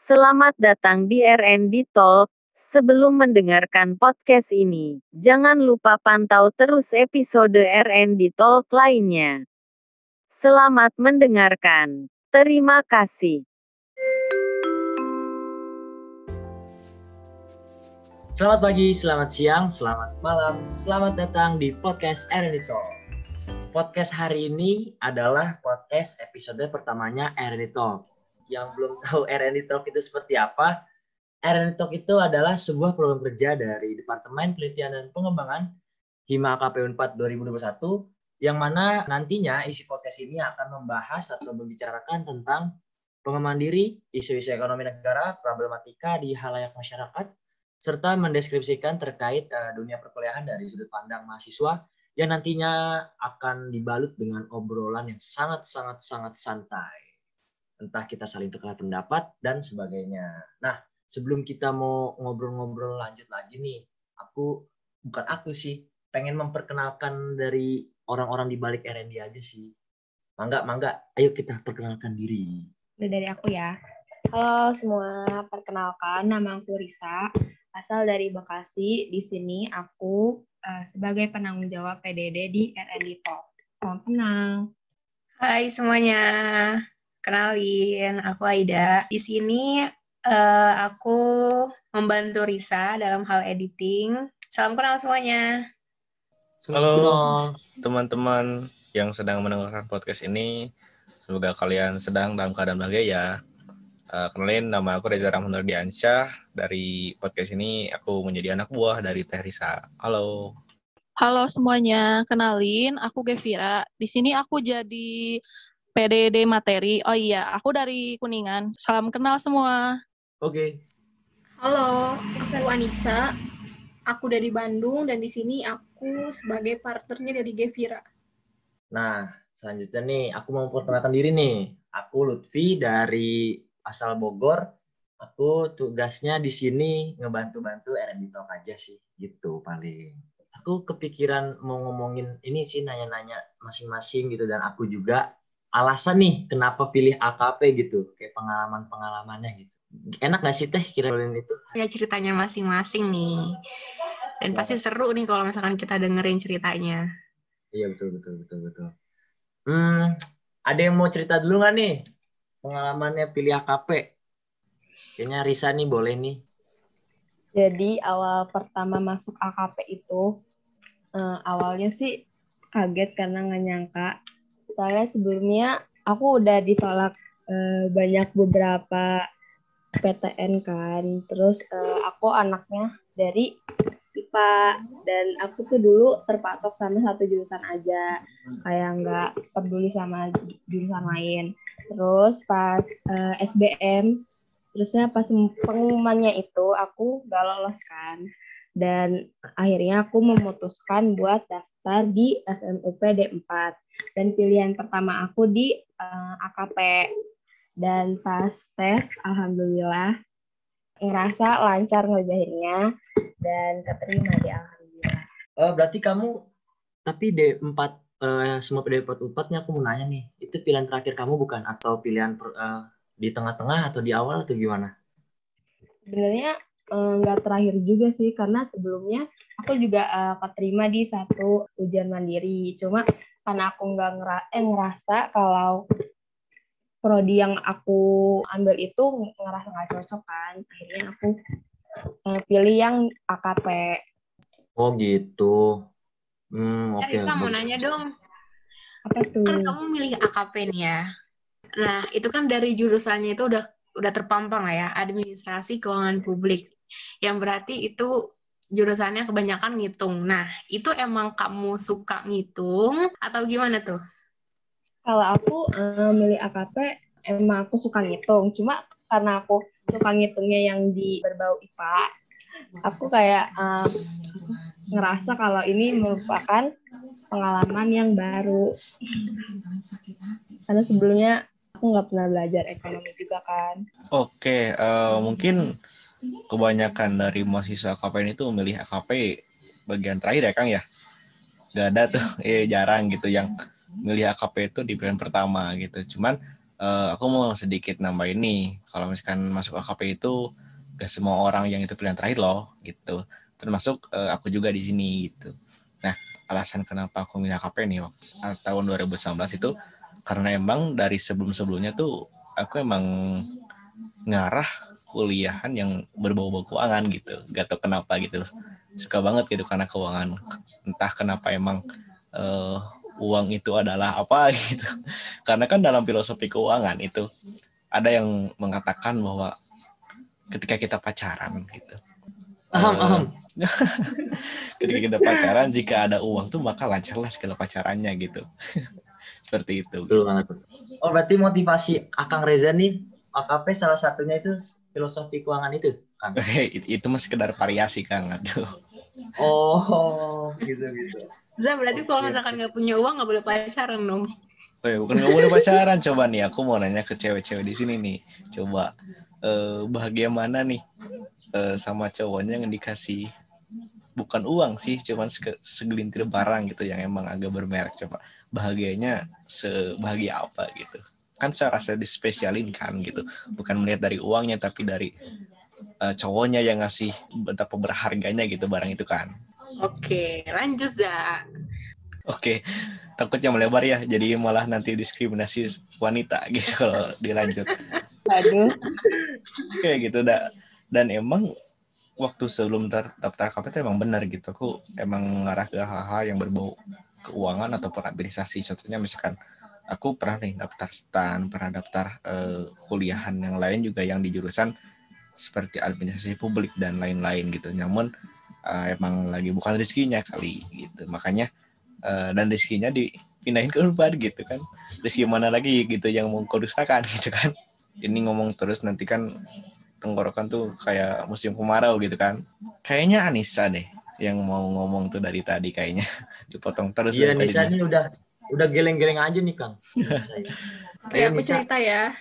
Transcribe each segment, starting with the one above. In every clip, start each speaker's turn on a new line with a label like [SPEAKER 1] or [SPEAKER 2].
[SPEAKER 1] Selamat datang di RND Talk. Sebelum mendengarkan podcast ini, jangan lupa pantau terus episode RND Talk lainnya. Selamat mendengarkan. Terima kasih.
[SPEAKER 2] Selamat pagi, selamat siang, selamat malam, selamat datang di podcast RND Talk. Podcast hari ini adalah podcast episode pertamanya RND Talk. Yang belum tahu RND Talk itu seperti apa, RND Talk itu adalah sebuah program kerja dari Departemen Penelitian dan Pengembangan Hima KP 4 2021 yang mana nantinya isi podcast ini akan membahas atau membicarakan tentang pengembangan diri, isu-isu ekonomi negara, problematika di halayak masyarakat, serta mendeskripsikan terkait uh, dunia perkuliahan dari sudut pandang mahasiswa yang nantinya akan dibalut dengan obrolan yang sangat-sangat sangat santai. Entah kita saling tukar pendapat dan sebagainya. Nah, sebelum kita mau ngobrol-ngobrol lanjut lagi nih, aku bukan aku sih, pengen memperkenalkan dari orang-orang di balik R&D aja sih. Mangga, mangga, ayo kita perkenalkan diri.
[SPEAKER 3] Udah dari aku ya. Halo semua, perkenalkan nama aku Risa, asal dari Bekasi. Di sini aku uh, sebagai penanggung jawab PDD di R&D Talk. Salam kenal.
[SPEAKER 4] Hai semuanya, kenalin aku Aida. Di sini uh, aku membantu Risa dalam hal editing. Salam kenal semuanya.
[SPEAKER 5] Halo teman-teman yang sedang mendengarkan podcast ini. Semoga kalian sedang dalam keadaan bahagia ya. Uh, kenalin nama aku Reza Rahman Diansyah. Dari podcast ini aku menjadi anak buah dari Teh Risa. Halo.
[SPEAKER 6] Halo semuanya, kenalin aku Gevira. Di sini aku jadi PDD materi. Oh iya, aku dari Kuningan. Salam kenal semua.
[SPEAKER 2] Oke. Okay.
[SPEAKER 7] Halo, aku Anissa. Aku dari Bandung dan di sini aku sebagai partnernya dari Gevira.
[SPEAKER 2] Nah, selanjutnya nih aku mau perkenalkan diri nih. Aku Lutfi dari asal Bogor. Aku tugasnya di sini ngebantu-bantu R&D Talk aja sih, gitu paling. Aku kepikiran mau ngomongin ini sih nanya-nanya masing-masing gitu dan aku juga alasan nih kenapa pilih AKP gitu, kayak pengalaman-pengalamannya gitu. Enak gak sih teh kira itu?
[SPEAKER 4] Ya ceritanya masing-masing nih. Dan pasti seru nih kalau misalkan kita dengerin ceritanya.
[SPEAKER 2] Iya betul betul betul betul. Hmm, ada yang mau cerita dulu nggak nih pengalamannya pilih AKP? Kayaknya Risa nih boleh nih.
[SPEAKER 3] Jadi awal pertama masuk AKP itu uh, awalnya sih kaget karena nggak nyangka. Saya sebelumnya aku udah ditolak uh, banyak beberapa PTN kan. Terus uh, aku anaknya dari IPA dan aku tuh dulu terpatok sama satu jurusan aja. Kayak nggak peduli sama jurusan lain. Terus pas uh, SBM terusnya pas pengumumannya itu aku gak lolos kan dan akhirnya aku memutuskan buat daftar di SMUP D4 dan pilihan pertama aku di uh, AKP dan pas tes alhamdulillah ngerasa lancar ngerjainnya dan keterima di alhamdulillah.
[SPEAKER 2] Uh, berarti kamu tapi D4 uh, semua D4 4-nya aku mau nanya nih, itu pilihan terakhir kamu bukan atau pilihan uh, di tengah-tengah atau di awal atau gimana?
[SPEAKER 3] Sebenarnya nggak uh, terakhir juga sih karena sebelumnya aku juga uh, keterima di satu ujian mandiri. Cuma karena aku nggak ngera eh, ngerasa kalau prodi yang aku ambil itu ngerasa nggak cocok kan. Akhirnya aku uh, pilih yang AKP
[SPEAKER 2] oh gitu. Hmm,
[SPEAKER 4] oke okay. Risa mau nanya dong.
[SPEAKER 3] Apa tuh?
[SPEAKER 4] Kan kamu milih AKP nih ya. Nah itu kan dari jurusannya itu udah udah terpampang lah ya administrasi keuangan publik. Yang berarti itu jurusannya kebanyakan ngitung. Nah itu emang kamu suka ngitung atau gimana tuh?
[SPEAKER 3] Kalau aku uh, milih AKP emang aku suka ngitung. Cuma karena aku suka ngitungnya yang di berbau IPA aku kayak uh, ngerasa kalau ini merupakan pengalaman yang baru. Karena sebelumnya aku nggak pernah belajar ekonomi juga kan
[SPEAKER 5] oke uh, mungkin kebanyakan dari mahasiswa KPN itu memilih AKP bagian terakhir ya Kang ya gak ada tuh eh jarang gitu yang milih AKP itu di pilihan pertama gitu cuman eh, aku mau sedikit nambah ini. Kalau misalkan masuk AKP itu gak semua orang yang itu pilihan terakhir loh, gitu. Termasuk eh, aku juga di sini gitu. Nah, alasan kenapa aku milih AKP nih waktu eh, tahun 2019 itu karena emang dari sebelum-sebelumnya tuh aku emang ngarah kuliahan yang berbau-bau keuangan gitu. Gak tau kenapa gitu. Suka banget gitu karena keuangan. Entah kenapa emang eh, uang itu adalah apa gitu. Karena kan dalam filosofi keuangan itu ada yang mengatakan bahwa ketika kita pacaran gitu.
[SPEAKER 2] Aham,
[SPEAKER 5] eh,
[SPEAKER 2] aham.
[SPEAKER 5] ketika kita pacaran jika ada uang tuh maka lancarlah segala pacarannya gitu. Seperti itu.
[SPEAKER 2] Betul banget. Oh, berarti motivasi Akang Reza nih, AKP salah satunya itu filosofi keuangan itu, Kang?
[SPEAKER 5] Oke, it- itu mah sekedar variasi Kang. Aduh.
[SPEAKER 2] Oh, gitu gitu.
[SPEAKER 4] Zah, berarti kalau misalkan nggak punya uang nggak boleh pacaran dong.
[SPEAKER 5] Oh ya, bukan nggak boleh pacaran. Coba nih, aku mau nanya ke cewek-cewek di sini nih. Coba eh, bahagia mana nih eh, sama cowoknya yang dikasih bukan uang sih, cuman segelintir barang gitu yang emang agak bermerek. Coba bahagianya sebahagia apa gitu? Kan saya rasa dispesialin kan gitu. Bukan melihat dari uangnya, tapi dari eh, cowoknya yang ngasih betapa berharganya gitu barang itu kan.
[SPEAKER 4] Oke, lanjut Zah.
[SPEAKER 5] Oke, takutnya melebar ya, jadi malah nanti diskriminasi wanita gitu kalau dilanjut.
[SPEAKER 3] Aduh.
[SPEAKER 5] Kayak gitu dah. Dan emang waktu sebelum daftar KPT emang benar gitu. Aku emang ngarah ke hal-hal yang berbau keuangan ataupun administrasi. Contohnya misalkan aku pernah nih daftar STAN, pernah daftar eh, kuliahan yang lain juga yang di jurusan seperti administrasi publik dan lain-lain gitu. Namun eh, emang lagi bukan rezekinya kali gitu. Makanya eh, dan rezekinya dipindahin ke Unpad gitu kan. Rezeki mana lagi gitu yang mau kau dustakan gitu kan. Ini ngomong terus nanti kan tenggorokan tuh kayak musim kemarau gitu kan. Kayaknya Anissa deh yang mau ngomong tuh dari tadi kayaknya. Dipotong terus
[SPEAKER 2] Iya,
[SPEAKER 5] dari
[SPEAKER 2] Nisa nih udah udah geleng-geleng aja nih, Kang.
[SPEAKER 7] Oke,
[SPEAKER 2] Ayo,
[SPEAKER 7] aku
[SPEAKER 2] Nisa.
[SPEAKER 7] cerita ya.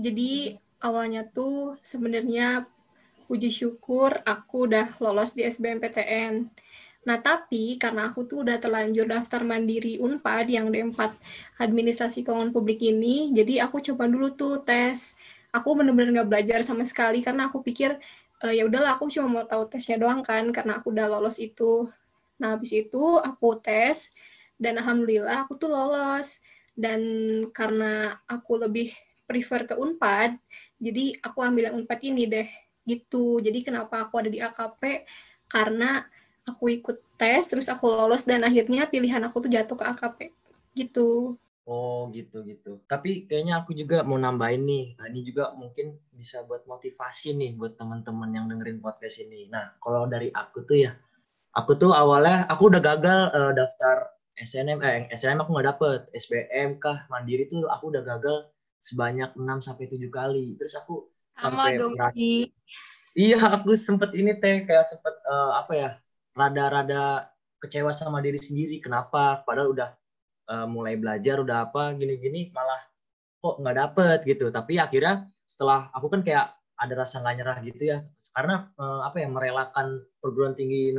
[SPEAKER 7] Jadi awalnya tuh sebenarnya puji syukur aku udah lolos di SBMPTN. Nah, tapi karena aku tuh udah terlanjur daftar mandiri Unpad yang D4 Administrasi Keuangan Publik ini, jadi aku coba dulu tuh tes. Aku bener-bener nggak belajar sama sekali karena aku pikir "Eh, ya udahlah aku cuma mau tahu tesnya doang kan karena aku udah lolos itu. Nah, habis itu aku tes dan alhamdulillah aku tuh lolos. Dan karena aku lebih prefer ke Unpad, jadi aku ambil yang Unpad ini deh gitu. Jadi kenapa aku ada di AKP? Karena aku ikut tes, terus aku lolos dan akhirnya pilihan aku tuh jatuh ke AKP gitu.
[SPEAKER 2] Oh, gitu gitu. Tapi kayaknya aku juga mau nambahin nih. Nah, ini juga mungkin bisa buat motivasi nih buat teman-teman yang dengerin podcast ini. Nah, kalau dari aku tuh ya, aku tuh awalnya aku udah gagal eh, daftar SNM eh SNM aku nggak dapet SBM kah Mandiri tuh aku udah gagal sebanyak 6 sampai 7 kali. Terus aku
[SPEAKER 4] Sama
[SPEAKER 2] sampai
[SPEAKER 4] dong,
[SPEAKER 2] merasa-. Iya, aku sempet ini teh kayak sempet eh, apa ya, rada-rada kecewa sama diri sendiri. Kenapa? Padahal udah eh, mulai belajar, udah apa, gini-gini, malah kok nggak dapet gitu. Tapi akhirnya setelah aku kan kayak ada rasa nggak nyerah gitu ya, karena eh, apa ya merelakan perguruan tinggi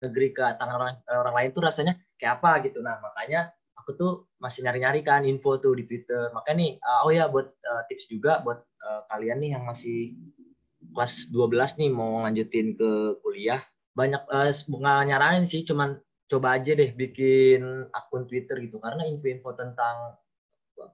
[SPEAKER 2] negeri ke tangan orang, orang lain tuh rasanya kayak apa gitu. Nah makanya aku tuh masih nyari-nyari kan info tuh di Twitter. Makanya nih, eh, oh ya buat eh, tips juga buat eh, kalian nih yang masih kelas 12 nih mau lanjutin ke kuliah banyak eh, nggak nyaranin sih cuman coba aja deh bikin akun Twitter gitu. Karena info-info tentang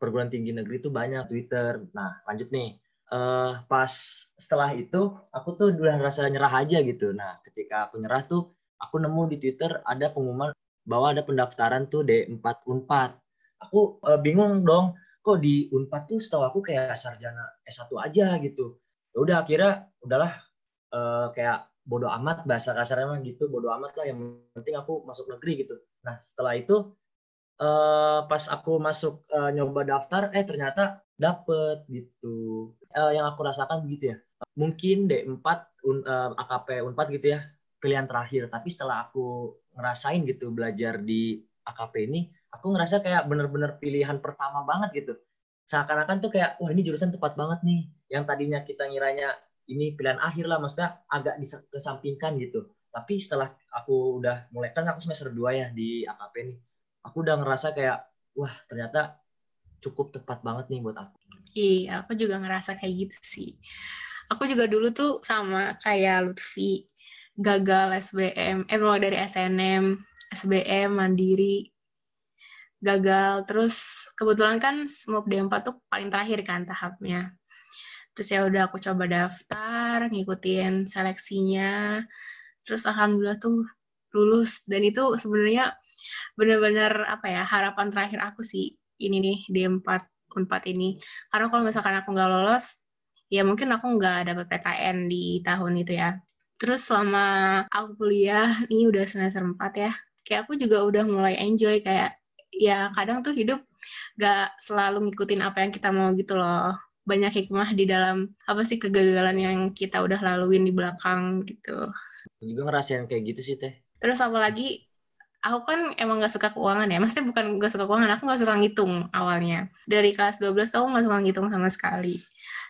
[SPEAKER 2] perguruan tinggi negeri itu banyak Twitter. Nah lanjut nih. Eh, pas setelah itu aku tuh udah rasa nyerah aja gitu. Nah ketika aku nyerah tuh aku nemu di Twitter ada pengumuman bahwa ada pendaftaran tuh D4 Unpad aku eh, bingung dong kok di Unpad tuh setahu aku kayak sarjana S1 aja gitu. Ya udah akhirnya udahlah eh, kayak bodoh amat bahasa kasarnya mah gitu bodoh amat lah yang penting aku masuk negeri gitu. Nah setelah itu eh, pas aku masuk eh, nyoba daftar eh ternyata dapet gitu. Eh, yang aku rasakan begitu ya mungkin D4 un, eh, AKP Unpad gitu ya pilihan terakhir. Tapi setelah aku ngerasain gitu belajar di AKP ini aku ngerasa kayak bener-bener pilihan pertama banget gitu. Seakan-akan tuh kayak wah ini jurusan tepat banget nih. Yang tadinya kita ngiranya ini pilihan akhir lah maksudnya agak dikesampingkan gitu tapi setelah aku udah mulai kan aku semester 2 ya di AKP nih aku udah ngerasa kayak wah ternyata cukup tepat banget nih buat aku.
[SPEAKER 4] Iya, aku juga ngerasa kayak gitu sih. Aku juga dulu tuh sama kayak Lutfi, gagal SBM, eh mulai dari SNM, SBM, Mandiri, gagal. Terus kebetulan kan SMUP D4 tuh paling terakhir kan tahapnya. Terus ya udah aku coba daftar, ngikutin seleksinya. Terus alhamdulillah tuh lulus dan itu sebenarnya benar-benar apa ya harapan terakhir aku sih ini nih D4 Unpad ini. Karena kalau misalkan aku nggak lolos, ya mungkin aku nggak dapat PTN di tahun itu ya. Terus selama aku kuliah, ini udah semester 4 ya, kayak aku juga udah mulai enjoy kayak ya kadang tuh hidup gak selalu ngikutin apa yang kita mau gitu loh. Banyak hikmah di dalam apa sih kegagalan yang kita udah laluin di belakang gitu.
[SPEAKER 2] Juga ngerasain kayak gitu sih teh.
[SPEAKER 4] Terus apalagi aku kan emang gak suka keuangan ya. Maksudnya bukan gak suka keuangan, aku gak suka ngitung awalnya. Dari kelas 12 aku gak suka ngitung sama sekali.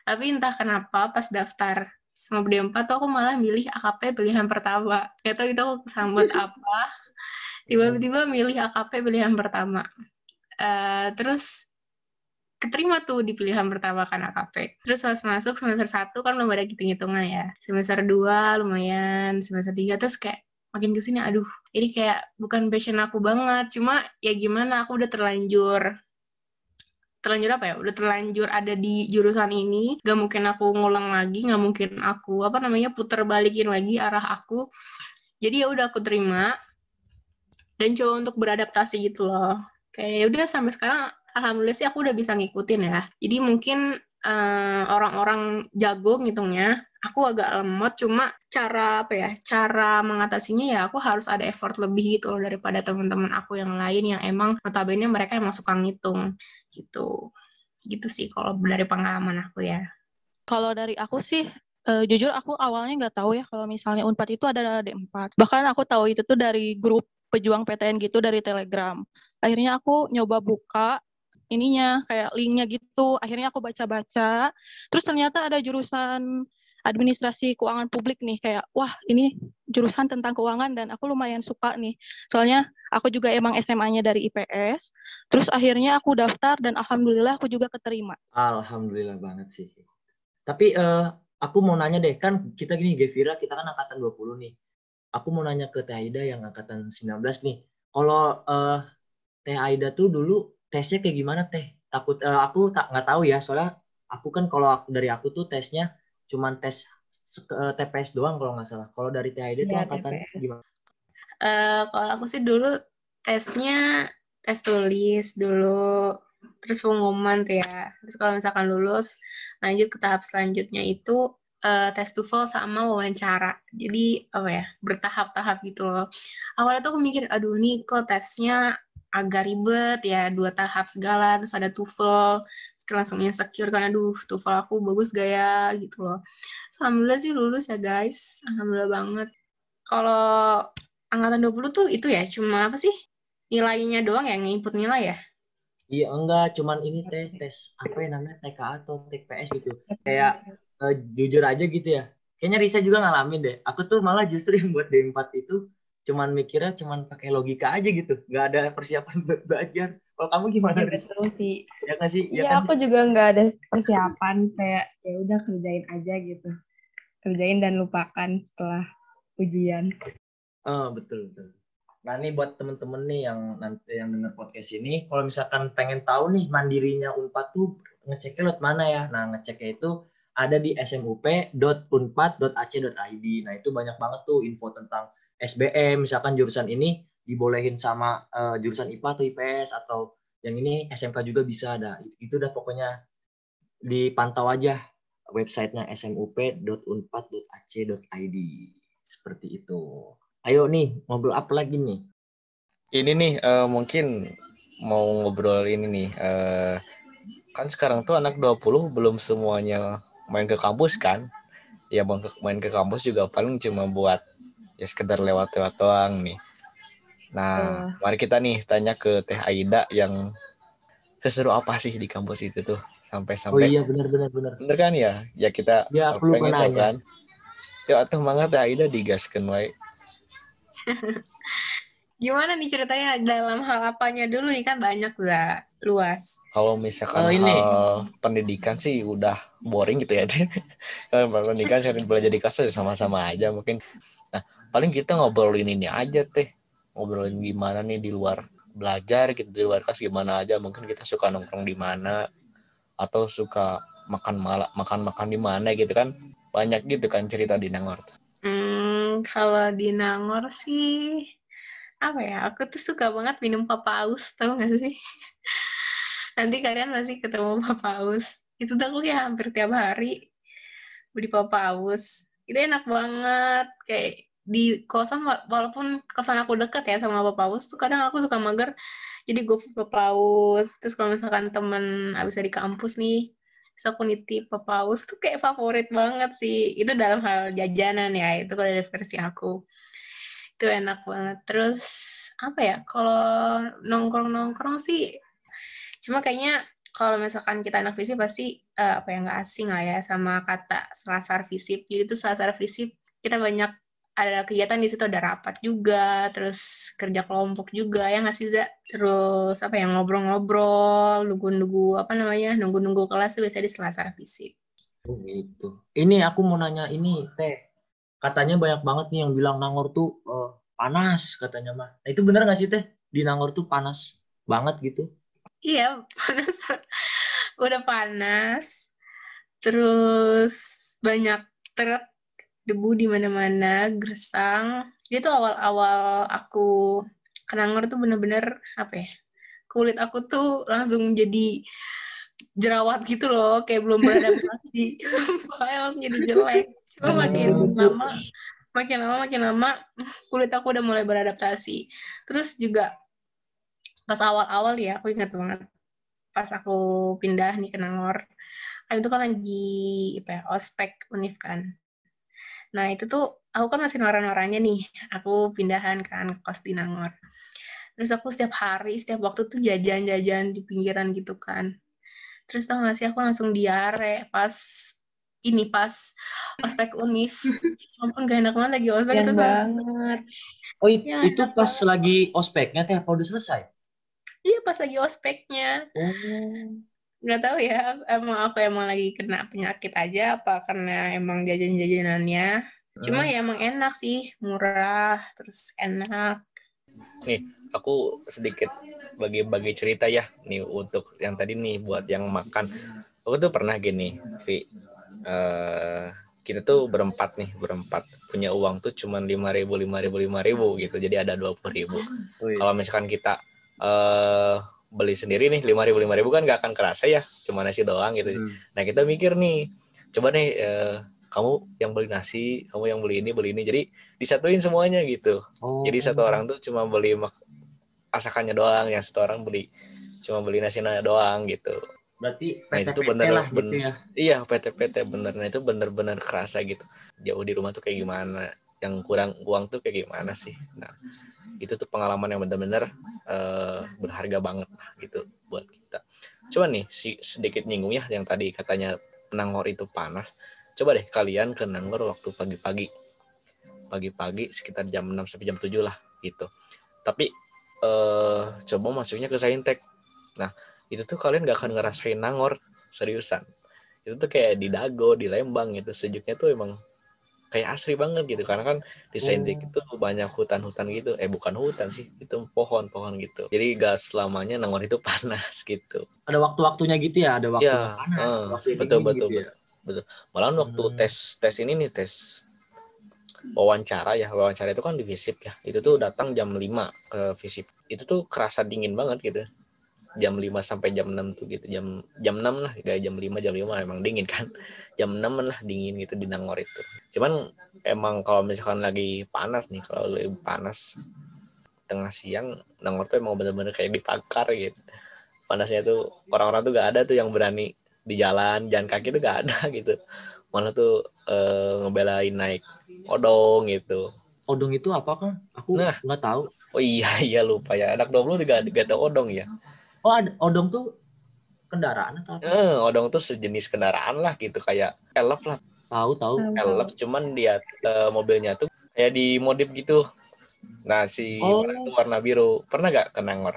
[SPEAKER 4] Tapi entah kenapa pas daftar sama D4 tuh aku malah milih AKP pilihan pertama. Gak tau itu aku sambut apa. Tiba-tiba milih AKP pilihan pertama. Uh, terus keterima tuh di pilihan pertama kan AKP. Terus pas masuk semester 1 kan belum ada hitung-hitungan ya. Semester 2 lumayan, semester 3 terus kayak makin ke sini aduh ini kayak bukan passion aku banget. Cuma ya gimana aku udah terlanjur terlanjur apa ya? Udah terlanjur ada di jurusan ini. Gak mungkin aku ngulang lagi gak mungkin aku apa namanya puter balikin lagi arah aku. Jadi ya udah aku terima. Dan coba untuk beradaptasi gitu loh. Kayak ya udah sampai sekarang alhamdulillah sih aku udah bisa ngikutin ya. Jadi mungkin eh, orang-orang jago ngitungnya aku agak lemot. Cuma cara apa ya cara mengatasinya ya aku harus ada effort lebih gitu loh daripada teman-teman aku yang lain yang emang notabene mereka yang suka ngitung gitu. Gitu sih kalau dari pengalaman aku ya.
[SPEAKER 6] Kalau dari aku sih uh, jujur aku awalnya nggak tahu ya kalau misalnya Unpad itu ada D4 bahkan aku tahu itu tuh dari grup pejuang PTN gitu dari Telegram. Akhirnya aku nyoba buka ininya kayak linknya gitu. Akhirnya aku baca-baca. Terus ternyata ada jurusan administrasi keuangan publik nih kayak wah ini jurusan tentang keuangan dan aku lumayan suka nih. Soalnya aku juga emang SMA-nya dari IPS terus akhirnya aku daftar dan alhamdulillah aku juga keterima.
[SPEAKER 2] Alhamdulillah banget sih. Tapi uh, aku mau nanya deh kan kita gini Gevira kita kan angkatan 20 nih. Aku mau nanya ke Teh Aida yang angkatan 19 nih. Kalau uh, Teh Aida tuh dulu tesnya kayak gimana teh? Takut uh, aku tak nggak tahu ya soalnya aku kan kalau aku dari aku tuh tesnya cuman tes uh, eh, TPS doang kalau nggak salah. Kalau dari TID ya, tuh angkatan gimana?
[SPEAKER 4] Uh, kalau aku sih dulu tesnya tes tulis dulu terus pengumuman tuh ya. Terus kalau misalkan lulus lanjut ke tahap selanjutnya itu uh, tes TOEFL sama wawancara. Jadi apa ya bertahap-tahap gitu loh. Awalnya tuh aku mikir aduh nih kok tesnya agak ribet ya dua tahap segala terus ada TOEFL langsung insecure karena duh TOEFL aku bagus gaya gitu loh. Alhamdulillah sih lulus ya guys. Alhamdulillah banget. Kalau angkatan 20 tuh itu ya cuma apa sih nilainya doang ya nginput nilai ya?
[SPEAKER 2] Iya enggak cuman ini tes tes apa ya namanya TK atau TPS gitu. Kayak uh, jujur aja gitu ya. Kayaknya Risa juga ngalamin deh. Aku tuh malah justru yang buat D4 itu cuman mikirnya cuman pakai logika aja gitu. Nggak ada persiapan buat belajar. Kalau kamu gimana
[SPEAKER 3] ya, betul sih.
[SPEAKER 2] Ya kan sih?
[SPEAKER 3] Ya, ya kan? aku juga nggak ada persiapan. Kayak ya udah kerjain aja gitu. Kerjain dan lupakan setelah ujian.
[SPEAKER 2] Oh betul betul. Nah ini buat temen-temen nih yang nanti yang dengar podcast ini kalau misalkan pengen tahu nih mandirinya unpad tuh ngeceknya lewat mana ya? Nah ngeceknya itu ada di smup.unpad.ac.id nah itu banyak banget tuh info tentang SBM misalkan jurusan ini dibolehin sama uh, jurusan IPA atau IPS atau yang ini SMK juga bisa. Ada itu udah pokoknya dipantau aja websitenya smup.unpad.ac.id seperti itu. Ayo nih ngobrol apa lagi nih?
[SPEAKER 5] Ini nih uh, mungkin mau ngobrol ini nih uh, kan sekarang tuh anak 20 belum semuanya main ke kampus kan? Ya main ke kampus juga paling cuma buat ya sekedar lewat-lewat doang nih. Nah, uh. mari kita nih tanya ke Teh Aida yang seseru apa sih di kampus itu tuh sampai-sampai.
[SPEAKER 2] Oh iya benar benar benar.
[SPEAKER 5] Benar kan ya? Ya kita
[SPEAKER 2] ya, aku pengen tahu kan.
[SPEAKER 5] Ya atau mangga Teh Aida digaskeun wae.
[SPEAKER 4] Gimana nih ceritanya dalam hal apanya dulu nih kan banyak lah. luas.
[SPEAKER 5] Kalau misalkan
[SPEAKER 2] Oh, ini.
[SPEAKER 5] hal pendidikan sih udah boring gitu ya. Kalau pendidikan sih belajar di kelas ya sama-sama aja mungkin. Nah, paling kita ngobrolin ini aja teh. Ngobrolin gimana nih di luar belajar gitu di luar kelas gimana aja. Mungkin kita suka nongkrong di mana atau suka makan malah makan-makan di mana gitu kan. Banyak gitu kan cerita di Nangor.
[SPEAKER 4] Hmm, kalau di Nangor sih apa ya? Aku tuh suka banget minum papaus, tau gak sih? Nanti kalian pasti ketemu papaus. Itu tuh aku kayak hampir tiap hari beli papaus. Itu enak banget. Kayak di kosan wa- walaupun kosan aku deket ya sama papaus tuh kadang aku suka mager. Jadi gue papaus terus kalau misalkan temen abis dari kampus nih terus aku nitip papaus tuh kayak favorit banget sih. Itu dalam hal jajanan ya itu kalau dari versi aku. Itu enak banget. Terus apa ya kalau nongkrong nongkrong sih cuma kayaknya kalau misalkan kita anak fisip pasti eh, apa yang nggak asing lah ya sama kata selasar fisip. Jadi tuh selasar fisip kita banyak ada kegiatan di situ ada rapat juga terus kerja kelompok juga ya nggak sih Za? terus apa ya ngobrol-ngobrol nunggu-nunggu apa namanya nunggu-nunggu kelas tuh biasanya di selasar fisip
[SPEAKER 2] Oh gitu. Ini aku mau nanya ini teh. Katanya banyak banget nih yang bilang Nangor tuh eh, panas katanya mah. Nah, itu bener gak sih teh? Di Nangor tuh panas banget gitu.
[SPEAKER 4] Iya, panas. Udah panas. Terus banyak truk debu di mana-mana, gersang. Itu awal-awal aku ke Nangor tuh bener-bener apa ya? Kulit aku tuh langsung jadi jerawat gitu loh, kayak belum beradaptasi. Sumpah, langsung jadi jelek. Cuma makin lama, makin lama, makin lama, kulit aku udah mulai beradaptasi. Terus juga pas awal-awal ya, aku ingat banget pas aku pindah nih ke Nangor kan itu kan lagi apa ya, ospek univ kan nah itu tuh aku kan masih noran-norannya nih. Aku pindahan kan kos di Nangor. Terus aku setiap hari setiap waktu tuh jajan-jajan di pinggiran gitu kan. Terus tau gak sih aku langsung diare pas ini pas ospek univ ampun gak enak banget lagi ospek terus
[SPEAKER 3] banget.
[SPEAKER 2] Oh it-
[SPEAKER 4] Ya,
[SPEAKER 2] itu pas lagi ospeknya teh apa udah selesai?
[SPEAKER 4] iya pas lagi ospeknya.
[SPEAKER 2] Oh.
[SPEAKER 4] Nggak tahu ya emang aku emang lagi kena penyakit aja apa karena emang jajan-jajanannya cuma ya emang enak sih murah terus enak
[SPEAKER 5] aku sedikit bagi-bagi cerita ya nih untuk yang tadi nih buat yang makan. Aku tuh pernah gini, Vi. Eh, kita tuh berempat nih, berempat punya uang tuh cuman lima ribu, lima ribu, lima ribu gitu. Jadi ada dua puluh ribu.
[SPEAKER 2] Oh, iya.
[SPEAKER 5] Kalau misalkan kita eh beli sendiri nih lima ribu, lima ribu kan nggak akan kerasa ya, cuma nasi doang gitu.
[SPEAKER 2] Hmm.
[SPEAKER 5] Nah kita mikir nih, coba nih eh, kamu yang beli nasi, kamu yang beli ini, beli ini. Jadi disatuin semuanya gitu.
[SPEAKER 2] Oh.
[SPEAKER 5] Jadi satu orang tuh cuma beli asakannya doang, yang satu orang beli cuma beli nasinya doang gitu.
[SPEAKER 2] Berarti
[SPEAKER 5] Nah, itu bener-
[SPEAKER 2] lah gitu
[SPEAKER 5] bener-
[SPEAKER 2] ya.
[SPEAKER 5] Iya PT-PT bener, nah itu bener-bener kerasa gitu. Jauh di rumah tuh kayak gimana, yang kurang uang tuh kayak gimana sih. Nah itu tuh pengalaman yang bener-bener eh, berharga banget gitu buat kita. Coba nih si sedikit nyinggung ya yang tadi katanya Nangor itu panas. Coba deh kalian ke Nangor waktu pagi-pagi. Pagi-pagi sekitar jam 6 sampai jam 7 lah gitu. Tapi eh coba masuknya ke Saintek. Nah, itu tuh kalian gak akan ngerasain Nangor seriusan. Itu tuh kayak di Dago, di Lembang gitu. Sejuknya tuh emang kayak asri banget gitu karena kan di Saintek
[SPEAKER 2] Oh.
[SPEAKER 5] itu banyak hutan-hutan gitu. Eh bukan hutan sih, itu pohon-pohon gitu. Jadi gak selamanya Nangor itu panas gitu.
[SPEAKER 2] Ada waktu-waktunya gitu ya, ada waktu
[SPEAKER 5] Iya,
[SPEAKER 2] panas,
[SPEAKER 5] eh,
[SPEAKER 2] waktu
[SPEAKER 5] betul, betul,
[SPEAKER 2] gitu ya.
[SPEAKER 5] Malahan waktu
[SPEAKER 2] Hmm.
[SPEAKER 5] tes tes ini nih tes wawancara ya wawancara itu kan di Visip ya itu tuh datang jam 5 ke Visip itu tuh kerasa dingin banget gitu jam 5 sampai jam 6 tuh gitu. Jam jam 6 lah kayak jam 5 jam 5 emang dingin kan. Jam 6 lah dingin gitu di Nangor itu. Cuman emang kalau misalkan lagi panas nih kalau lagi panas tengah siang Nangor tuh emang bener-bener kayak dibakar gitu. Panasnya tuh orang-orang tuh gak ada tuh yang berani di jalan jalan kaki tuh gak ada gitu. Malah tuh eh, ngebelain naik odong gitu.
[SPEAKER 2] Odong itu apa kan? Aku
[SPEAKER 5] Nah.
[SPEAKER 2] nggak tahu.
[SPEAKER 5] oh iya iya lupa ya. Anak dong lu juga gak tahu odong ya
[SPEAKER 2] Oh, ada odong tuh kendaraan atau apa?
[SPEAKER 5] eh, odong tuh sejenis kendaraan lah gitu kayak elf lah
[SPEAKER 2] Tahu tahu.
[SPEAKER 5] elf cuman dia eh, mobilnya tuh kayak di modif gitu nah si
[SPEAKER 2] Oh.
[SPEAKER 5] warna itu warna biru pernah gak ke Nangor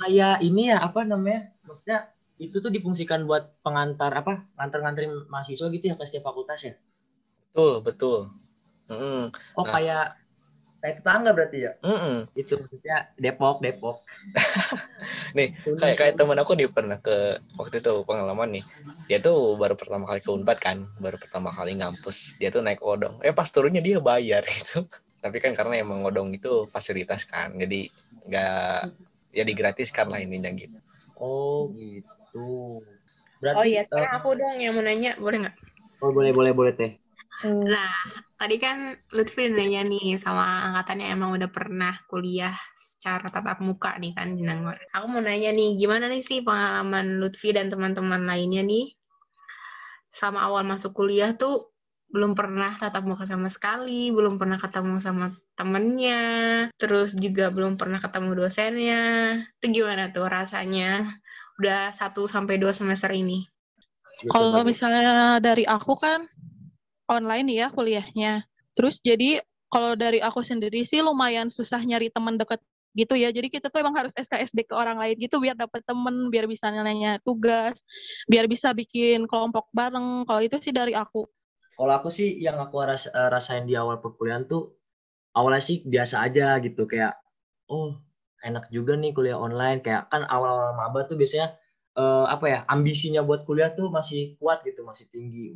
[SPEAKER 2] kayak ini ya apa namanya? Maksudnya itu tuh difungsikan buat pengantar apa? Nganter-nganterin mahasiswa gitu ya ke setiap fakultas ya?
[SPEAKER 5] Betul, betul. Mm-mm.
[SPEAKER 2] Oh
[SPEAKER 5] Nah.
[SPEAKER 2] kayak kayak tetangga berarti ya?
[SPEAKER 5] Mm-mm.
[SPEAKER 2] Itu maksudnya Depok, Depok.
[SPEAKER 5] Nih, kayak kayak temen aku nih pernah ke waktu itu pengalaman nih dia tuh baru pertama kali ke Unpad kan baru pertama kali ngampus dia tuh naik odong eh pas turunnya dia bayar gitu tapi kan karena emang odong itu fasilitas kan jadi nggak ya digratiskan lah ininya gitu
[SPEAKER 2] Oh gitu. Berarti,
[SPEAKER 4] Oh iya, sekarang aku dong yang mau nanya, boleh nggak?
[SPEAKER 2] oh boleh boleh boleh teh.
[SPEAKER 3] Hmm,
[SPEAKER 4] Nah, tadi kan Lutfi nanya nih sama angkatannya emang udah pernah kuliah secara tatap muka nih kan di Nangor. Aku mau nanya nih, gimana nih sih pengalaman Lutfi dan teman-teman lainnya nih sama awal masuk kuliah tuh belum pernah tatap muka sama sekali, belum pernah ketemu sama temennya, terus juga belum pernah ketemu dosennya. Itu gimana tuh rasanya udah 1 sampai 2 semester ini?
[SPEAKER 6] Kalau misalnya dari aku kan online ya kuliahnya. Terus jadi kalau dari aku sendiri sih lumayan susah nyari teman deket gitu ya. Jadi kita tuh emang harus SKSD ke orang lain gitu biar dapet temen, biar bisa nanya tugas, biar bisa bikin kelompok bareng. Kalau itu sih dari aku.
[SPEAKER 2] Kalau aku sih yang aku ras- eh, rasain di awal perkuliahan tuh awalnya sih biasa aja gitu kayak oh enak juga nih kuliah online kayak kan awal-awal maba tuh biasanya eh, apa ya ambisinya buat kuliah tuh masih kuat gitu masih tinggi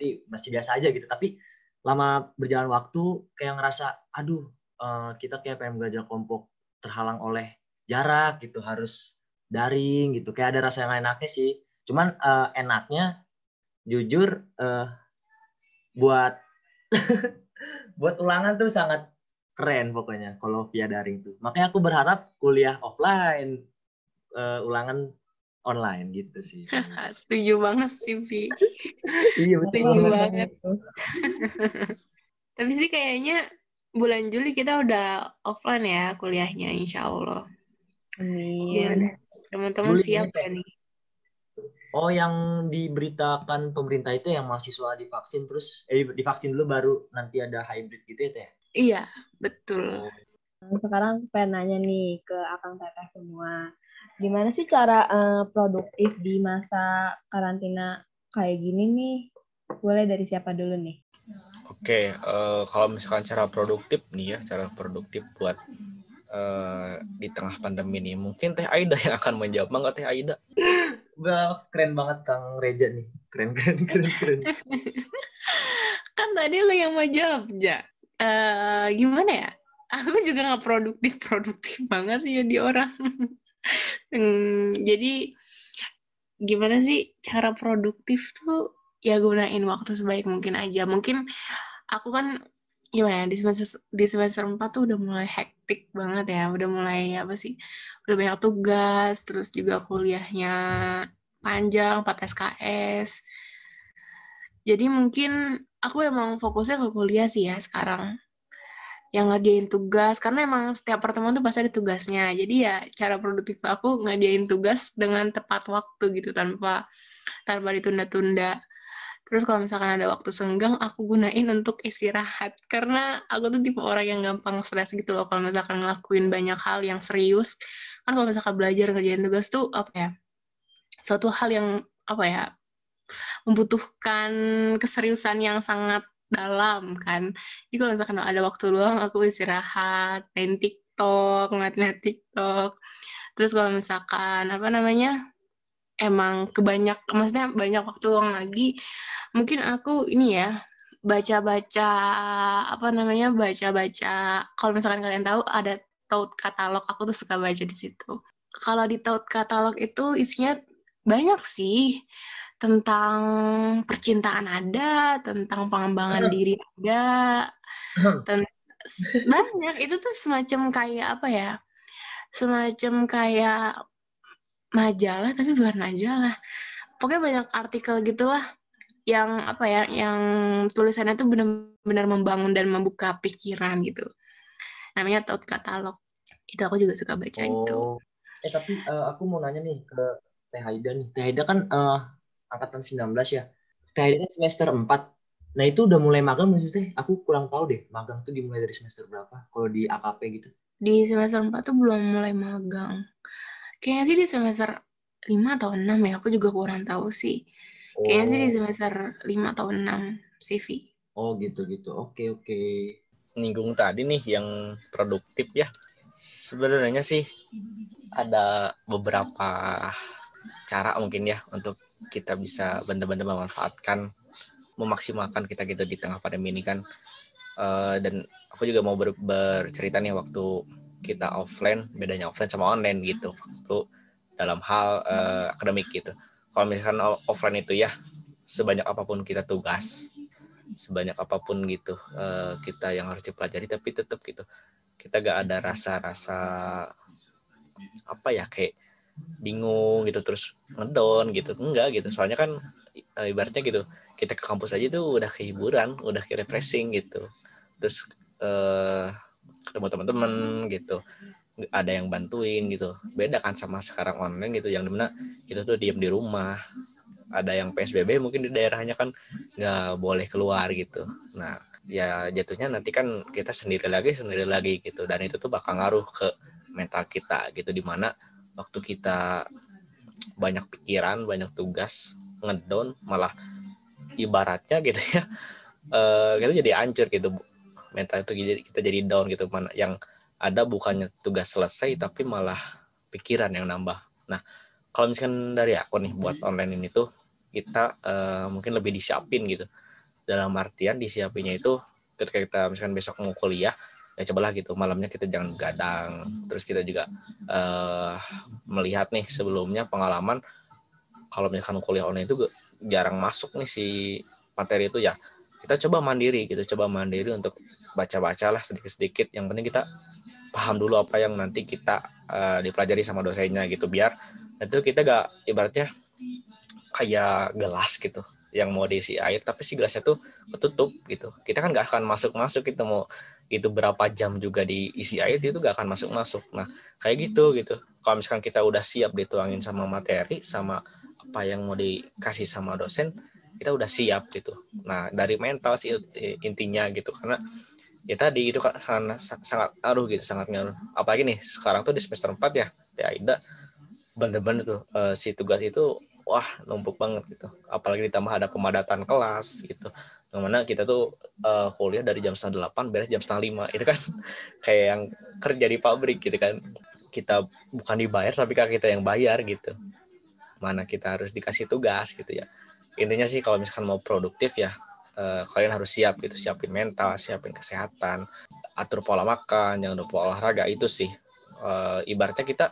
[SPEAKER 2] berarti masih biasa aja gitu. Tapi lama berjalan waktu kayak ngerasa aduh eh, kita kayak pengen belajar kelompok terhalang oleh jarak gitu harus daring gitu. Kayak ada rasa yang enaknya sih. Cuman eh, enaknya jujur eh, buat buat ulangan tuh sangat keren pokoknya kalau via daring tuh. Makanya aku berharap kuliah offline eh, ulangan online gitu sih.
[SPEAKER 4] Setuju banget sih, Vi.
[SPEAKER 2] iya betul
[SPEAKER 4] Setuju
[SPEAKER 2] banget.
[SPEAKER 4] banget. Tapi sih kayaknya bulan Juli kita udah offline ya kuliahnya, insya Allah.
[SPEAKER 3] Amin.
[SPEAKER 4] Teman-teman siap gak nih?
[SPEAKER 2] Oh yang diberitakan pemerintah itu yang mahasiswa divaksin terus eh divaksin dulu baru nanti ada hybrid gitu ya teh.
[SPEAKER 4] Iya, betul.
[SPEAKER 3] Sekarang pengen nanya nih ke Akang Teteh semua. Gimana sih cara eh, produktif di masa karantina kayak gini nih? Boleh dari siapa dulu nih?
[SPEAKER 5] Oke, eh, kalau misalkan cara produktif nih ya, cara produktif buat eh, di tengah pandemi ini, mungkin Teh Aida yang akan menjawab, nggak Teh Aida?
[SPEAKER 2] Wah, keren banget Kang Reja nih. Keren keren keren keren.
[SPEAKER 4] Kan tadi lo yang mau jawab, Ja. Eh, gimana ya? Aku juga nggak produktif-produktif banget sih jadi orang. Hmm, jadi gimana sih cara produktif tuh ya gunain waktu sebaik mungkin aja. Mungkin aku kan gimana ya, di semester di semester 4 tuh udah mulai hektik banget ya. Udah mulai apa sih? Udah banyak tugas, terus juga kuliahnya panjang, 4 SKS. Jadi mungkin aku emang fokusnya ke kuliah sih ya sekarang yang ngerjain tugas karena emang setiap pertemuan tuh pasti ada tugasnya. Jadi ya cara produktif aku ngerjain tugas dengan tepat waktu gitu tanpa tanpa ditunda-tunda. Terus kalau misalkan ada waktu senggang aku gunain untuk istirahat. Karena aku tuh tipe orang yang gampang stres gitu loh kalau misalkan ngelakuin banyak hal yang serius. Kan kalau misalkan belajar ngerjain tugas tuh apa ya suatu hal yang apa ya membutuhkan keseriusan yang sangat dalam kan. Jadi kalau misalkan ada waktu luang aku istirahat, main TikTok, ngeliat-ngeliat TikTok. Terus kalau misalkan apa namanya emang kebanyak, maksudnya banyak waktu luang lagi, mungkin aku ini ya baca-baca apa namanya baca-baca. Kalau misalkan kalian tahu ada Taut katalog, aku tuh suka baca di situ. Kalau di Taut katalog itu isinya banyak sih tentang percintaan ada, tentang pengembangan diri ada, ten- banyak. Itu tuh semacam kayak apa ya? Semacam kayak majalah tapi bukan majalah. Pokoknya banyak artikel gitulah yang apa ya, yang tulisannya tuh benar-benar membangun dan membuka pikiran gitu. Namanya Taut Katalog. Itu aku juga suka baca itu.
[SPEAKER 2] Oh. Eh tapi eh, aku mau nanya nih ke Teh Haida nih. Teh Haida kan eh, angkatan 19 ya. Kan semester 4. Nah itu udah mulai magang Teh? Aku kurang tahu deh. Magang tuh dimulai dari semester berapa? Kalau di AKP gitu.
[SPEAKER 4] Di semester 4 tuh belum mulai magang. Kayaknya sih di semester 5 atau 6 ya, aku juga kurang tahu sih. Kayaknya sih di
[SPEAKER 2] Oh,
[SPEAKER 4] semester 5 atau 6 CV.
[SPEAKER 2] oh gitu-gitu. Oke, oke.
[SPEAKER 5] Nyinggung tadi nih yang produktif ya. Sebenarnya sih ada beberapa cara mungkin ya untuk kita bisa benar-benar memanfaatkan memaksimalkan kita gitu di tengah pandemi ini kan. Eh, dan aku juga mau ber- bercerita nih waktu kita offline bedanya offline sama online gitu. Waktu dalam hal eh, akademik gitu. Kalau misalkan offline itu ya sebanyak apa pun kita tugas sebanyak apa pun gitu eh, kita yang harus dipelajari tapi tetap gitu. Kita gak ada rasa-rasa apa ya kayak bingung gitu terus ngedon gitu. Enggak gitu soalnya kan eh, ibaratnya gitu kita ke kampus aja tuh udah kehiburan udah kayak refreshing gitu. Terus eh, ketemu teman-teman gitu ada yang bantuin gitu. Beda kan sama sekarang online gitu yang di mana kita tuh diem di rumah. Ada yang PSBB mungkin di daerahnya kan nggak boleh keluar gitu. Nah ya jatuhnya nanti kan kita sendiri lagi sendiri lagi gitu. Dan itu tuh bakal ngaruh ke mental kita gitu di mana waktu kita banyak pikiran banyak tugas ngedown malah ibaratnya gitu ya eh kita jadi hancur gitu mental itu jadi kita jadi down gitu mana yang ada bukannya tugas selesai tapi malah pikiran yang nambah. Nah kalau misalkan dari aku nih buat online ini tuh kita eh, mungkin lebih disiapin gitu. Dalam artian disiapinnya itu ketika kita misalkan besok mau kuliah ya cobalah gitu malamnya kita jangan gadang terus kita juga eh, melihat nih sebelumnya pengalaman kalau misalkan kuliah online itu jarang masuk nih si materi itu ya kita coba mandiri gitu coba mandiri untuk baca-baca lah sedikit-sedikit. Yang penting kita paham dulu apa yang nanti kita eh, dipelajari sama dosennya gitu biar itu kita gak ibaratnya kayak gelas gitu yang mau diisi air tapi si gelasnya tuh ketutup gitu. Kita kan gak akan masuk-masuk gitu mau itu berapa jam juga diisi air itu gak akan masuk-masuk. Nah kayak gitu gitu. Kalau misalkan kita udah siap dituangin sama materi sama apa yang mau dikasih sama dosen kita udah siap gitu. Nah dari mental sih i- intinya gitu. Karena ya tadi itu kan sangat sangat ngaruh gitu sangat ngaruh. Apalagi nih sekarang tuh di semester 4 ya di AIDA bener-bener tuh eh, si tugas itu wah numpuk banget gitu. Apalagi ditambah ada pemadatan kelas gitu yang mana kita tuh eh, kuliah dari jam setengah delapan beres jam setengah lima itu kan. Kayak yang kerja di pabrik gitu kan. Kita bukan dibayar tapi kan kita yang bayar gitu. Mana kita harus dikasih tugas gitu ya. Intinya sih kalau misalkan mau produktif ya eh, kalian harus siap gitu. Siapin mental siapin kesehatan atur pola makan jangan lupa olahraga itu sih. Eh, ibaratnya kita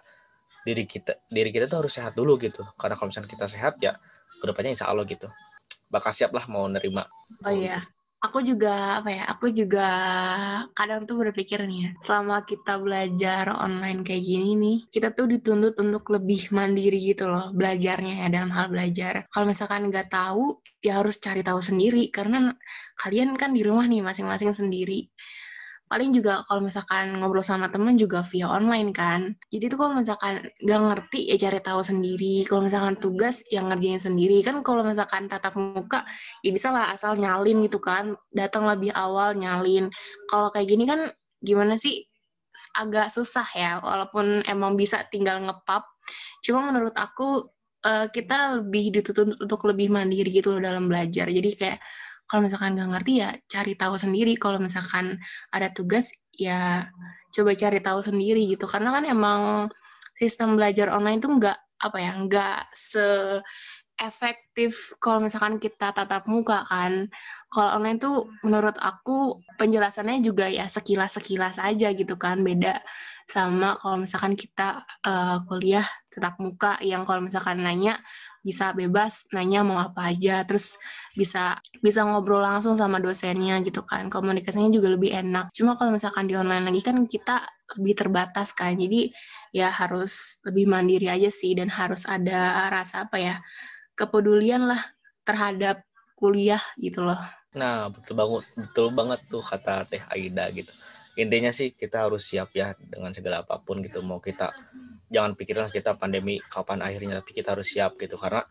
[SPEAKER 5] diri kita diri kita tuh harus sehat dulu gitu. Karena kalau misalkan kita sehat ya ke depannya insya Allah gitu bakal siap lah mau nerima
[SPEAKER 4] Oh iya, aku juga apa ya? Aku juga kadang tuh berpikir nih ya, selama kita belajar online kayak gini nih, kita tuh dituntut untuk lebih mandiri gitu loh belajarnya ya dalam hal belajar. Kalau misalkan nggak tahu, ya harus cari tahu sendiri karena kalian kan di rumah nih masing-masing sendiri. Paling juga kalau misalkan ngobrol sama temen juga via online kan. Jadi tuh kalau misalkan nggak ngerti ya cari tahu sendiri. Kalau misalkan tugas yang ngerjain sendiri kan. Kalau misalkan tatap muka ya bisa lah asal nyalin gitu kan datang lebih awal nyalin kalau kayak gini kan gimana sih agak susah ya walaupun emang bisa tinggal ngepap cuma menurut aku eh, kita lebih dituntut untuk lebih mandiri gitu loh dalam belajar jadi kayak kalau misalkan nggak ngerti ya cari tahu sendiri kalau misalkan ada tugas ya coba cari tahu sendiri gitu karena kan emang sistem belajar online tuh nggak apa ya nggak se efektif kalau misalkan kita tatap muka kan. Kalau online tuh menurut aku penjelasannya juga ya sekilas-sekilas aja gitu kan. Beda sama kalau misalkan kita eh, kuliah tatap muka yang kalau misalkan nanya bisa bebas nanya mau apa aja terus bisa bisa ngobrol langsung sama dosennya gitu kan komunikasinya juga lebih enak cuma kalau misalkan di online lagi kan kita lebih terbatas kan jadi ya harus lebih mandiri aja sih dan harus ada rasa apa ya kepedulian lah terhadap kuliah gitu loh.
[SPEAKER 5] Nah, betul banget, betul banget tuh kata Teh Aida gitu. Intinya sih kita harus siap ya dengan segala apa pun gitu. Mau kita jangan pikirlah kita pandemi kapan akhirnya, tapi kita harus siap gitu karena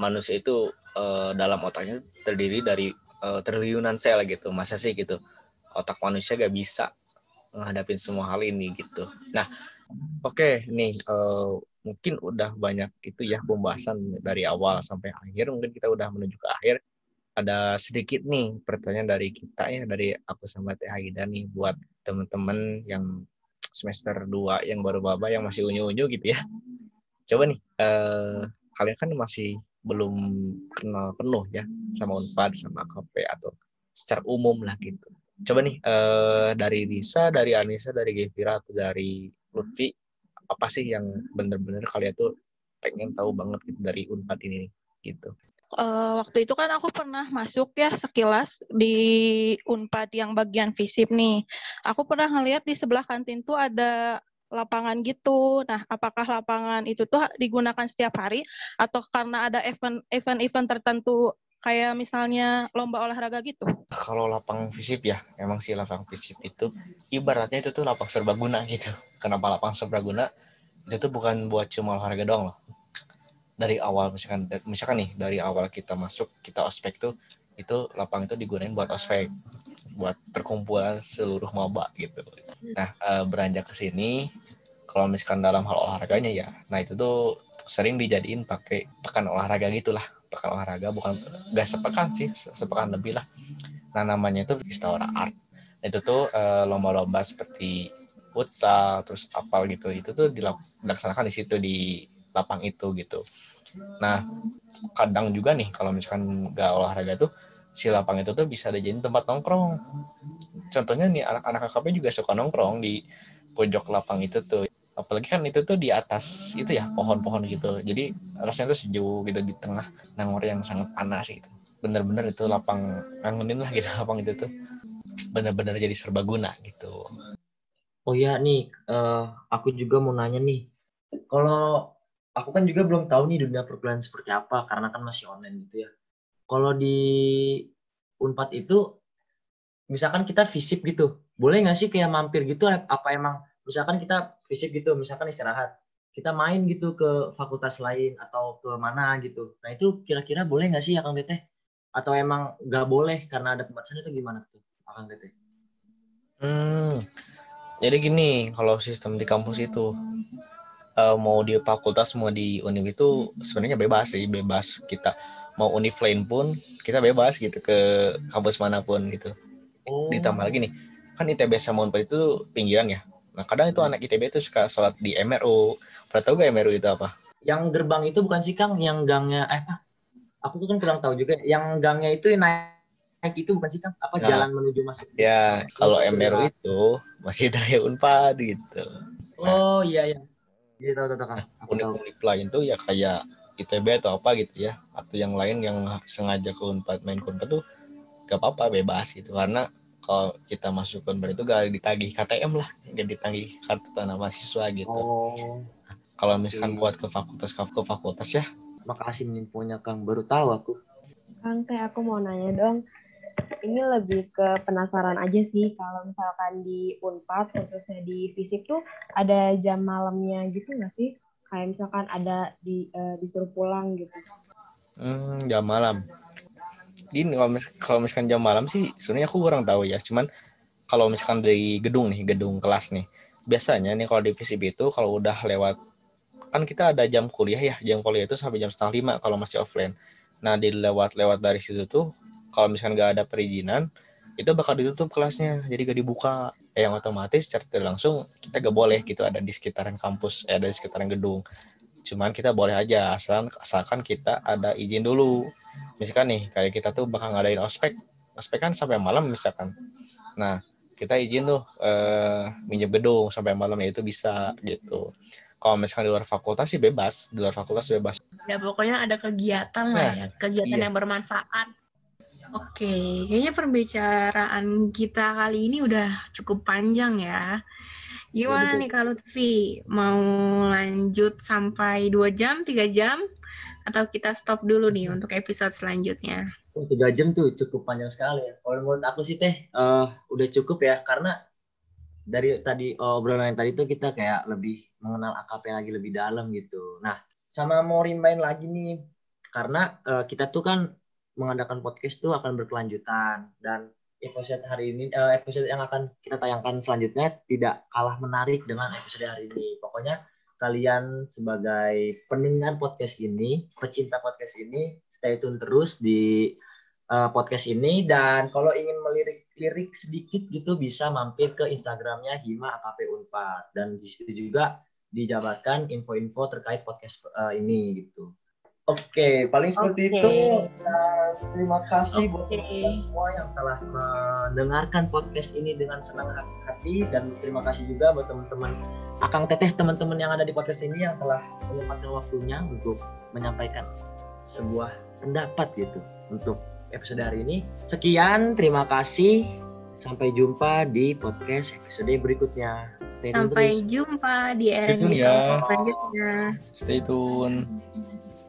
[SPEAKER 5] manusia itu eh, dalam otaknya terdiri dari eh, triliunan sel gitu. Masa sih gitu otak manusia gak bisa menghadapin semua hal ini gitu. Nah, oke nih eh, mungkin udah banyak itu ya pembahasan dari awal sampai akhir mungkin kita udah menuju ke akhir ada sedikit nih pertanyaan dari kita ya dari aku sama Teh Haida nih buat teman-teman yang semester 2 yang baru baba yang masih unyu-unyu gitu ya. Coba nih eh, kalian kan masih belum kenal penuh ya sama Unpad sama KP atau secara umum lah gitu. Coba nih eh, dari Risa, dari Anissa, dari Gevira atau dari Lutfi apa sih yang bener-bener kalian tuh pengen tahu banget gitu dari Unpad ini gitu
[SPEAKER 6] uh, waktu itu kan aku pernah masuk ya sekilas di Unpad yang bagian visip nih. Aku pernah ngeliat di sebelah kantin tuh ada lapangan gitu. Nah, apakah lapangan itu tuh digunakan setiap hari atau karena ada event-event tertentu kayak misalnya lomba olahraga gitu?
[SPEAKER 5] Kalau lapang visip ya, emang sih lapang visip itu ibaratnya itu tuh lapang serbaguna gitu. Kenapa lapang serbaguna? Itu tuh bukan buat cuma olahraga doang loh dari awal misalkan misalkan nih dari awal kita masuk kita ospek tuh itu lapang itu digunain buat ospek buat perkumpulan seluruh maba gitu. Nah e, beranjak ke sini kalau misalkan dalam hal olahraganya ya nah itu tuh sering dijadiin pakai pekan olahraga gitulah. Pekan olahraga bukan gak sepekan sih sepekan lebih lah. Nah namanya itu Vistaura Art. Itu tuh e, lomba-lomba seperti futsal terus apal gitu itu tuh dilaksanakan di situ di lapang itu gitu Nah, kadang juga nih kalau misalkan nggak olahraga tuh si lapang itu tuh bisa dijadiin tempat nongkrong. Contohnya nih anak-anak KKP juga suka nongkrong di pojok lapang itu tuh. Apalagi kan itu tuh di atas itu ya pohon-pohon gitu. Jadi rasanya tuh sejuk gitu di tengah nangor yang sangat panas gitu. Bener-bener itu lapang ngangunin lah gitu lapang itu tuh. Bener-bener jadi serbaguna gitu.
[SPEAKER 2] Oh ya nih, uh, aku juga mau nanya nih. Kalau aku kan juga belum tahu nih dunia perkuliahan seperti apa karena kan masih online gitu ya. Kalau di Unpad itu misalkan kita fisip gitu, boleh nggak sih kayak mampir gitu apa emang misalkan kita fisip gitu, misalkan istirahat, kita main gitu ke fakultas lain atau ke mana gitu. Nah itu kira-kira boleh nggak sih Akang Teteh? Atau emang nggak boleh karena ada pembatasan itu gimana tuh Akang Teteh?
[SPEAKER 5] Hmm, jadi gini, kalau sistem di kampus itu uh, mau di fakultas mau di univ itu sebenarnya bebas sih bebas kita mau univ lain pun kita bebas gitu ke kampus mana pun gitu. Oh. ditambah lagi nih kan ITB sama Unpad itu pinggiran ya? Nah kadang itu anak ITB itu suka sholat di MRU pernah tahu gak MRU itu apa?
[SPEAKER 2] Yang gerbang itu bukan sih Kang? Yang gangnya eh apa aku kan kurang tahu juga. Yang gangnya itu naik naik itu bukan sih Kang? Apa nah, jalan menuju masuk?
[SPEAKER 5] ya kalau MRU itu masih dari Unpad gitu.
[SPEAKER 2] Oh iya iya Iya tahu tahu kan.
[SPEAKER 5] Unik-unik lain tuh ya kayak ITB atau apa gitu ya. Atau yang lain yang sengaja ke Unpad main ke Unpad tuh gak apa-apa bebas gitu. Karena kalau kita masuk ke Unpad itu gak ditagih KTM lah. Gak ditagih kartu tanah mahasiswa gitu. Oh. kalau misalkan buat ke fakultas ke fakultas ya.
[SPEAKER 2] Makasih infonya Kang. Baru tahu aku.
[SPEAKER 3] Kang teh aku mau nanya dong ini lebih ke penasaran aja sih kalau misalkan di Unpad khususnya di fisik tuh ada jam malamnya gitu nggak sih? Kayak misalkan ada di uh, disuruh pulang gitu.
[SPEAKER 5] Hmm, jam malam. Gini kalau, mis kalau misalkan jam malam sih sebenarnya aku kurang tahu ya. Cuman kalau misalkan di gedung nih gedung kelas nih biasanya nih kalau di fisip itu kalau udah lewat kan kita ada jam kuliah ya. Jam kuliah itu sampai jam setengah lima kalau masih offline. Nah di lewat-lewat dari situ tuh kalau misalkan nggak ada perizinan itu bakal ditutup kelasnya jadi gak dibuka. Eh, yang otomatis secara langsung kita gak boleh gitu ada di sekitaran kampus eh, ada di sekitaran gedung. Cuman kita boleh aja asalkan asalkan kita ada izin dulu. Misalkan nih kayak kita tuh bakal ngadain ospek. Ospek kan sampai malam misalkan. Nah kita izin tuh eh, minjem gedung sampai malam ya itu bisa gitu. Kalau misalkan di luar fakultas sih bebas di luar fakultas bebas.
[SPEAKER 4] Ya pokoknya ada kegiatan lah nah, ya kegiatan iya. yang bermanfaat Oke, kayaknya pembicaraan kita kali ini udah cukup panjang ya. Gimana ya, nih kalau Lutfi? Mau lanjut sampai dua jam, tiga jam? Atau kita stop dulu nih untuk episode selanjutnya?
[SPEAKER 2] Oh, tiga jam tuh cukup panjang sekali ya. Kalau menurut aku sih teh, uh, udah cukup ya. Karena dari tadi uh, obrolan yang tadi tuh kita kayak lebih mengenal AKP lagi lebih dalam gitu. Nah, sama mau remind lagi nih, karena uh, kita tuh kan mengadakan podcast itu akan berkelanjutan dan episode hari ini uh, episode yang akan kita tayangkan selanjutnya tidak kalah menarik dengan episode hari ini. Pokoknya kalian sebagai pendengar podcast ini, pecinta podcast ini, stay tune terus di uh, podcast ini dan kalau ingin melirik-lirik sedikit gitu bisa mampir ke Instagramnya Hima AKP Unpad dan di situ juga dijabarkan info-info terkait podcast uh, ini gitu. Oke, paling seperti
[SPEAKER 1] Oke.
[SPEAKER 2] itu. Dan terima kasih buat
[SPEAKER 1] Oke.
[SPEAKER 2] teman-teman semua yang telah mendengarkan podcast ini dengan senang hati dan terima kasih juga buat teman-teman Akang Teteh teman-teman yang ada di podcast ini yang telah menyempatkan waktunya untuk menyampaikan sebuah pendapat gitu untuk episode hari ini. Sekian, terima kasih. Sampai jumpa di podcast episode berikutnya. Stay tune
[SPEAKER 4] Sampai
[SPEAKER 2] terus.
[SPEAKER 4] jumpa di
[SPEAKER 5] tune
[SPEAKER 4] RND
[SPEAKER 5] ya.
[SPEAKER 4] Selanjutnya.
[SPEAKER 5] Stay tune.